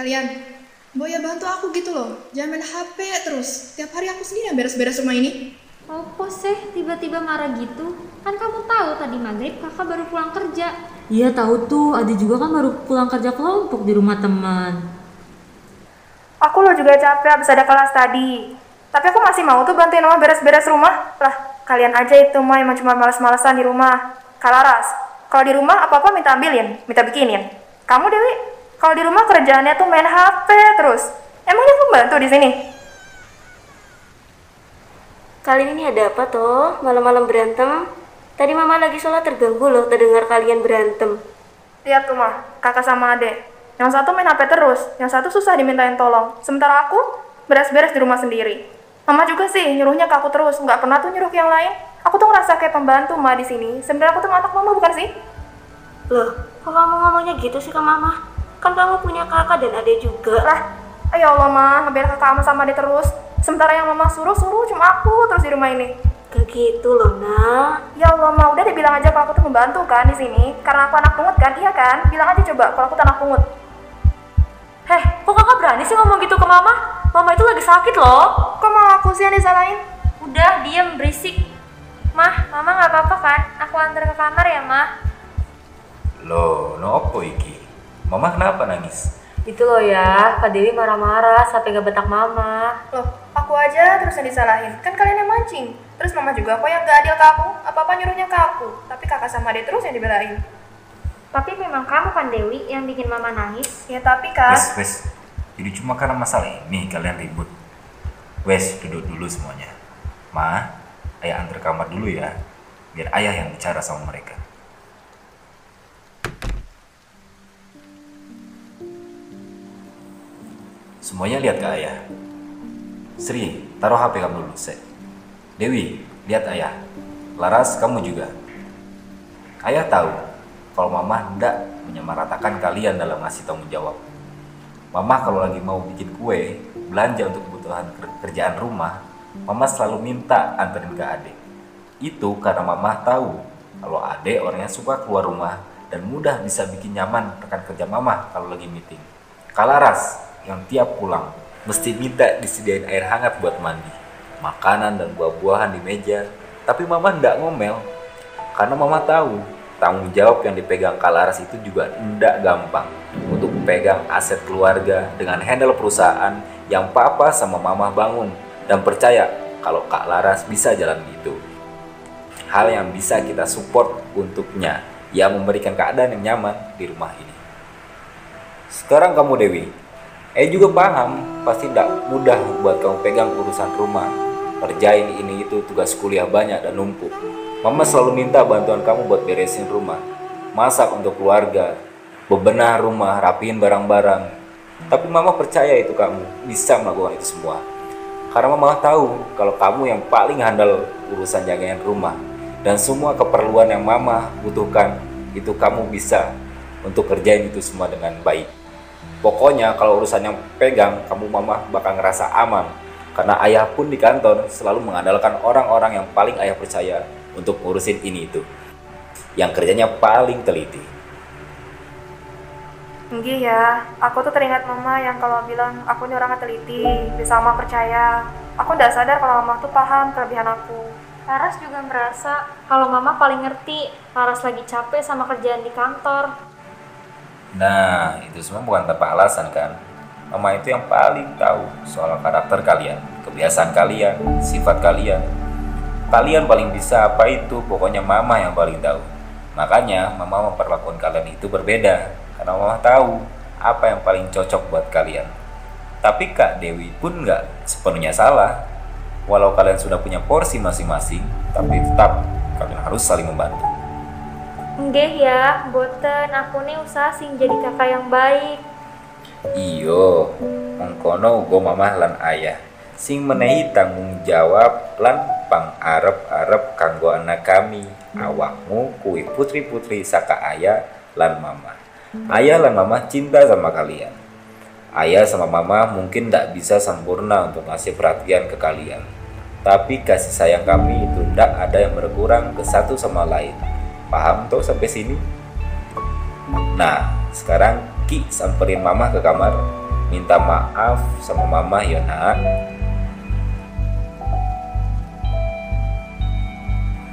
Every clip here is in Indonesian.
kalian, Boya bantu aku gitu loh. Jangan main HP terus. Tiap hari aku sendiri yang beres-beres rumah ini. Apa sih tiba-tiba marah gitu? Kan kamu tahu tadi maghrib kakak baru pulang kerja. Iya tahu tuh, Adi juga kan baru pulang kerja kelompok di rumah teman. Aku lo juga capek habis ada kelas tadi. Tapi aku masih mau tuh bantuin mama beres-beres rumah. Lah, kalian aja itu mah emang cuma males-malesan di rumah. Kalaras, kalau di rumah apa-apa minta ambilin, minta bikinin. Kamu Dewi, kalau di rumah kerjaannya tuh main HP terus. Emangnya pembantu di sini? Kali ini ada apa toh? Malam-malam berantem? Tadi mama lagi sholat terganggu loh terdengar kalian berantem. Lihat tuh mah, kakak sama adek. Yang satu main HP terus, yang satu susah dimintain tolong. Sementara aku beres-beres di rumah sendiri. Mama juga sih nyuruhnya ke aku terus, nggak pernah tuh nyuruh ke yang lain. Aku tuh ngerasa kayak pembantu mah di sini. Sebenarnya aku tuh anak mama bukan sih? Loh, kok kamu ngomongnya gitu sih ke mama? Kan kamu punya kakak dan adik juga. Lah, ayo Allah mah, ngebiar kakak sama sama adek terus. Sementara yang mama suruh-suruh cuma aku terus di rumah ini. Gak gitu loh, nak. Ya Allah, mah udah dibilang aja kalau aku tuh membantu kan di sini. Karena aku anak pungut kan, iya kan? Bilang aja coba kalau aku tuh anak pungut. Heh, kok kakak berani sih ngomong gitu ke mama? Mama itu lagi sakit loh. Kok mau aku sih yang disalahin? Udah, diem berisik. Mah, mama nggak apa-apa kan? Aku antar ke kamar ya, Mah. Loh, no apa iki? Mama kenapa nangis? Itu loh ya, Kak Dewi marah-marah sampai gak betak mama. Loh, aku aja terus yang disalahin. Kan kalian yang mancing. Terus mama juga kok yang gak adil ke aku. Apa-apa nyuruhnya ke aku. Tapi kakak sama adek terus yang dibelain. Tapi memang kamu kan Dewi yang bikin mama nangis. Ya tapi kan. Wes, wes. Jadi cuma karena masalah ini kalian ribut. Wes, duduk dulu semuanya. Ma, ayah antar kamar dulu ya. Biar ayah yang bicara sama mereka. Semuanya lihat ke ayah. Sri, taruh HP kamu dulu, Sek. Dewi, lihat ayah. Laras, kamu juga. Ayah tahu kalau mama hendak menyamaratakan kalian dalam ngasih tanggung jawab. Mama kalau lagi mau bikin kue, belanja untuk kebutuhan ker- kerjaan rumah, mama selalu minta anterin ke adik. Itu karena mama tahu kalau adik orangnya suka keluar rumah dan mudah bisa bikin nyaman rekan kerja mama kalau lagi meeting. Kalaras yang tiap pulang mesti minta disediain air hangat buat mandi, makanan dan buah-buahan di meja. Tapi mama ndak ngomel karena mama tahu tanggung jawab yang dipegang Kalaras itu juga tidak gampang untuk pegang aset keluarga dengan handle perusahaan yang papa sama mama bangun dan percaya kalau Kak Laras bisa jalan gitu. Hal yang bisa kita support untuknya yang memberikan keadaan yang nyaman di rumah ini. Sekarang kamu Dewi, eh juga paham pasti tidak mudah buat kamu pegang urusan rumah, kerjain ini itu tugas kuliah banyak dan numpuk. Mama selalu minta bantuan kamu buat beresin rumah, masak untuk keluarga, bebenah rumah, rapiin barang-barang. Tapi mama percaya itu kamu bisa melakukan itu semua. Karena mama tahu kalau kamu yang paling handal urusan jagain rumah dan semua keperluan yang mama butuhkan itu kamu bisa untuk kerjain itu semua dengan baik. Pokoknya kalau urusan yang pegang kamu mama bakal ngerasa aman karena ayah pun di kantor selalu mengandalkan orang-orang yang paling ayah percaya untuk ngurusin ini itu yang kerjanya paling teliti. Enggak ya, aku tuh teringat mama yang kalau bilang aku ini orangnya teliti, bisa mama percaya. Aku udah sadar kalau mama tuh paham kelebihan aku. Laras juga merasa kalau mama paling ngerti Laras lagi capek sama kerjaan di kantor. Nah, itu semua bukan tanpa alasan kan? Mama itu yang paling tahu soal karakter kalian, kebiasaan kalian, sifat kalian. Kalian paling bisa apa itu, pokoknya mama yang paling tahu. Makanya mama memperlakukan kalian itu berbeda, karena mama tahu apa yang paling cocok buat kalian. Tapi Kak Dewi pun nggak sepenuhnya salah. Walau kalian sudah punya porsi masing-masing, tapi tetap kalian harus saling membantu. Enggak ya, boten aku nih usaha sing jadi kakak yang baik. Iyo, mengkono uga mamah lan ayah. Sing menehi tanggung jawab lan pangarep-arep kanggo anak kami. Awakmu kuwi putri-putri saka ayah lan mama ayah lan mama cinta sama kalian. Ayah sama mama mungkin tidak bisa sempurna untuk ngasih perhatian ke kalian. Tapi kasih sayang kami itu tidak ada yang berkurang ke satu sama lain paham tuh sampai sini Nah, sekarang Ki samperin mama ke kamar minta maaf sama mama ya nak.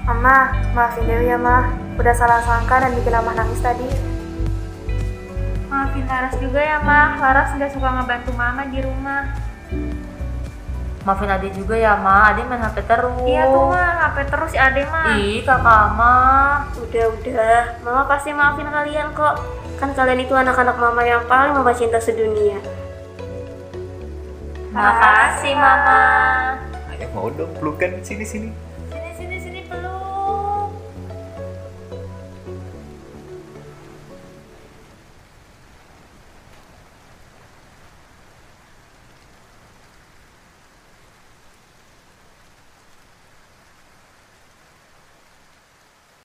Mama, maafin Dewi ya, Ma. Udah salah sangka dan bikin Mama nangis tadi. Maafin Laras juga ya, Ma. Laras nggak suka ngebantu Mama di rumah. Maafin Ade juga ya, Ma. Ade main HP terus. Iya tuh, Ma. HP terus si Ade, Ma. Ih, kakak Ma. Udah, udah. Mama pasti maafin kalian kok. Kan kalian itu anak-anak mama yang paling mama cinta sedunia. Makasih, Mama. Ayo mau dong pelukan sini sini.